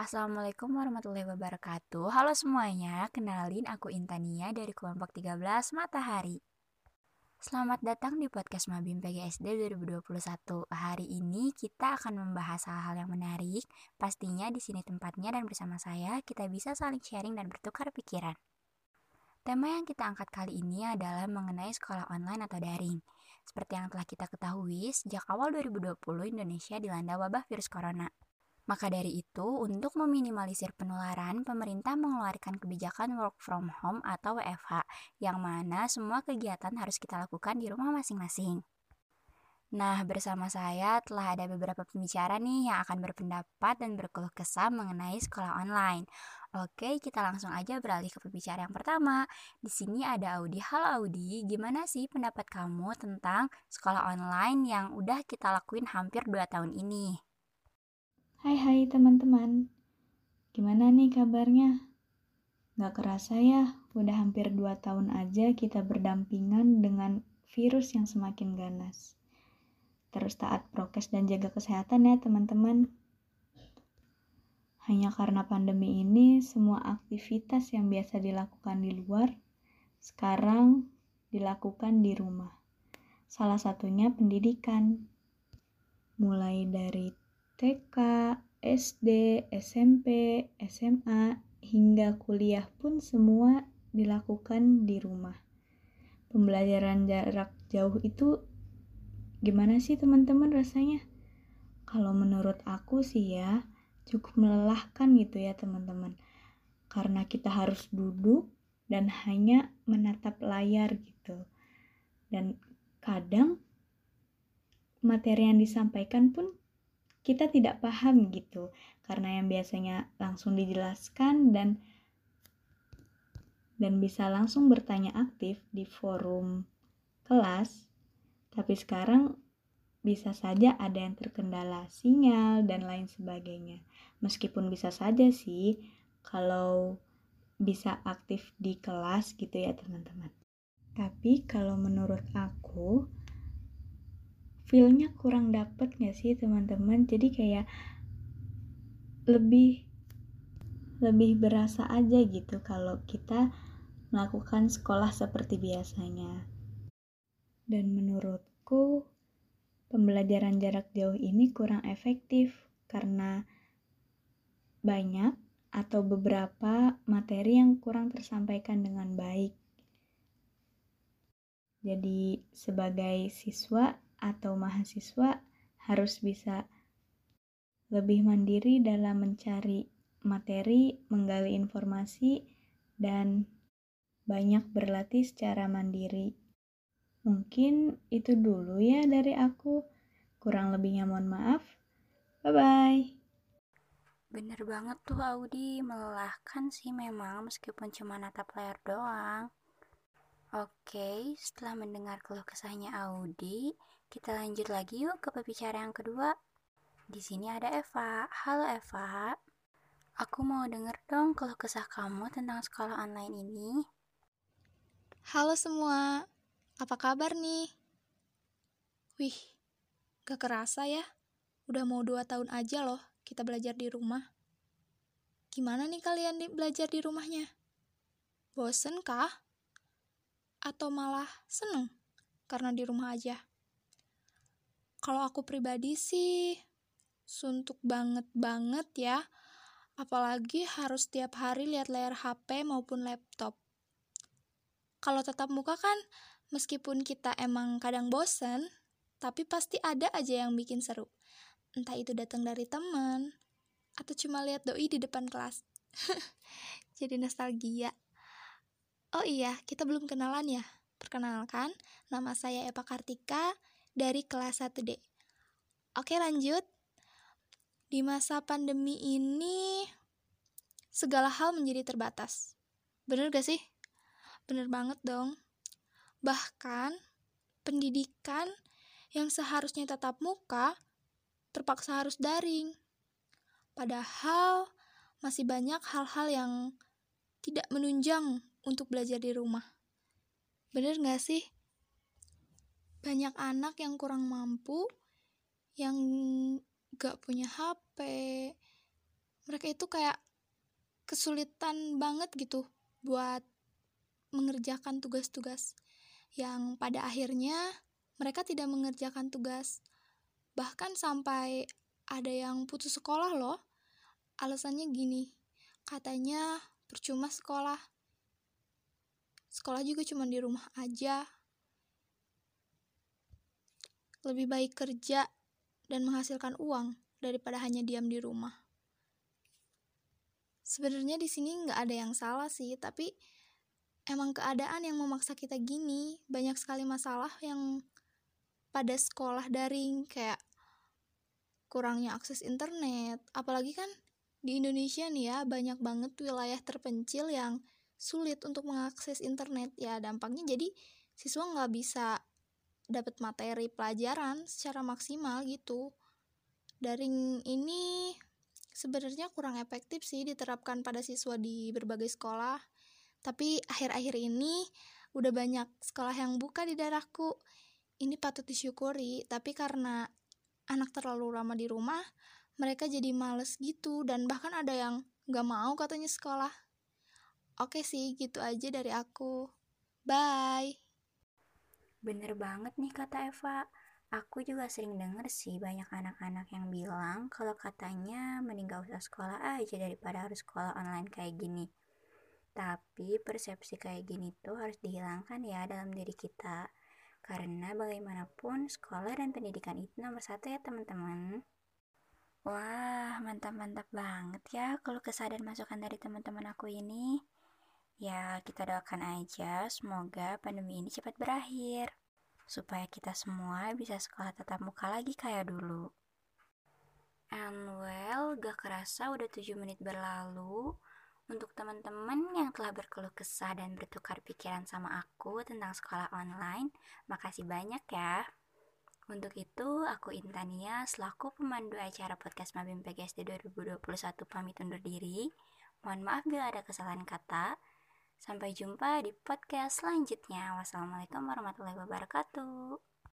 Assalamualaikum warahmatullahi wabarakatuh. Halo semuanya, kenalin aku Intania dari kelompok 13 Matahari. Selamat datang di podcast Mabim PGSD 2021 Hari ini kita akan membahas hal-hal yang menarik Pastinya di sini tempatnya dan bersama saya kita bisa saling sharing dan bertukar pikiran. Tema yang kita angkat kali ini adalah mengenai sekolah online atau daring. Seperti yang telah kita ketahui, sejak awal 2020 Indonesia dilanda wabah virus corona. Maka dari itu, untuk meminimalisir penularan, pemerintah mengeluarkan kebijakan work from home atau WFH, yang mana semua kegiatan harus kita lakukan di rumah masing-masing. Nah, bersama saya telah ada beberapa pembicara nih yang akan berpendapat dan berkeluh kesah mengenai sekolah online. Oke, kita langsung aja beralih ke pembicara yang pertama. Di sini ada Audi. Halo Audi, gimana sih pendapat kamu tentang sekolah online yang udah kita lakuin hampir 2 tahun ini? Hai hai teman-teman, gimana nih kabarnya? Gak kerasa ya, udah hampir 2 tahun aja kita berdampingan dengan virus yang semakin ganas. Terus taat prokes dan jaga kesehatan ya teman-teman. Hanya karena pandemi ini, semua aktivitas yang biasa dilakukan di luar, sekarang dilakukan di rumah. Salah satunya pendidikan. Mulai dari TK, SD, SMP, SMA, hingga kuliah pun semua dilakukan di rumah. Pembelajaran jarak jauh itu gimana sih teman-teman rasanya? Kalau menurut aku sih ya, cukup melelahkan gitu ya teman-teman. Karena kita harus duduk dan hanya menatap layar gitu. Dan kadang materi yang disampaikan pun kita tidak paham gitu. Karena yang biasanya langsung dijelaskan dan dan bisa langsung bertanya aktif di forum kelas tapi sekarang bisa saja ada yang terkendala sinyal dan lain sebagainya. Meskipun bisa saja sih kalau bisa aktif di kelas gitu ya teman-teman. Tapi kalau menurut aku feelnya kurang dapet gak sih teman-teman jadi kayak lebih lebih berasa aja gitu kalau kita melakukan sekolah seperti biasanya dan menurutku pembelajaran jarak jauh ini kurang efektif karena banyak atau beberapa materi yang kurang tersampaikan dengan baik. Jadi, sebagai siswa, atau mahasiswa harus bisa lebih mandiri dalam mencari materi, menggali informasi, dan banyak berlatih secara mandiri. Mungkin itu dulu ya dari aku. Kurang lebihnya mohon maaf. Bye-bye. Bener banget tuh Audi, melelahkan sih memang meskipun cuma natap layar doang. Oke, setelah mendengar keluh kesahnya Audi, kita lanjut lagi yuk ke pembicara yang kedua. Di sini ada Eva. Halo Eva. Aku mau denger dong keluh kesah kamu tentang sekolah online ini. Halo semua. Apa kabar nih? Wih, gak kerasa ya. Udah mau dua tahun aja loh kita belajar di rumah. Gimana nih kalian di belajar di rumahnya? Bosen kah? Atau malah seneng karena di rumah aja? Kalau aku pribadi sih suntuk banget-banget ya. Apalagi harus tiap hari lihat layar HP maupun laptop. Kalau tetap muka kan meskipun kita emang kadang bosen, tapi pasti ada aja yang bikin seru. Entah itu datang dari teman atau cuma lihat doi di depan kelas. Jadi nostalgia. Oh iya, kita belum kenalan ya. Perkenalkan, nama saya Eva Kartika dari kelas 1D. Oke, lanjut. Di masa pandemi ini, segala hal menjadi terbatas. Bener gak sih? Bener banget dong. Bahkan, pendidikan yang seharusnya tatap muka, terpaksa harus daring. Padahal, masih banyak hal-hal yang tidak menunjang untuk belajar di rumah. Bener gak sih? Banyak anak yang kurang mampu, yang gak punya HP, mereka itu kayak kesulitan banget gitu buat mengerjakan tugas-tugas yang pada akhirnya mereka tidak mengerjakan tugas. Bahkan sampai ada yang putus sekolah loh. Alasannya gini, katanya percuma sekolah. Sekolah juga cuma di rumah aja. Lebih baik kerja dan menghasilkan uang daripada hanya diam di rumah. Sebenarnya di sini nggak ada yang salah sih, tapi emang keadaan yang memaksa kita gini. Banyak sekali masalah yang pada sekolah daring kayak kurangnya akses internet. Apalagi kan di Indonesia nih ya banyak banget wilayah terpencil yang sulit untuk mengakses internet ya dampaknya jadi siswa nggak bisa dapat materi pelajaran secara maksimal gitu. Daring ini sebenarnya kurang efektif sih diterapkan pada siswa di berbagai sekolah tapi akhir-akhir ini udah banyak sekolah yang buka di daerahku. Ini patut disyukuri, tapi karena anak terlalu lama di rumah, mereka jadi males gitu, dan bahkan ada yang gak mau katanya sekolah. Oke sih, gitu aja dari aku. Bye! Bener banget nih kata Eva. Aku juga sering denger sih banyak anak-anak yang bilang kalau katanya mending gak usah sekolah aja daripada harus sekolah online kayak gini. Tapi persepsi kayak gini tuh harus dihilangkan ya dalam diri kita. Karena bagaimanapun sekolah dan pendidikan itu nomor satu ya teman-teman. Wah, mantap-mantap banget ya kalau kesadaran masukan dari teman-teman aku ini. Ya, kita doakan aja semoga pandemi ini cepat berakhir. Supaya kita semua bisa sekolah tatap muka lagi kayak dulu. And well, gak kerasa udah 7 menit berlalu. Untuk teman-teman yang telah berkeluh kesah dan bertukar pikiran sama aku tentang sekolah online, makasih banyak ya. Untuk itu, aku Intania selaku pemandu acara podcast Mabim PGSD 2021 pamit undur diri. Mohon maaf bila ada kesalahan kata. Sampai jumpa di podcast selanjutnya. Wassalamualaikum warahmatullahi wabarakatuh.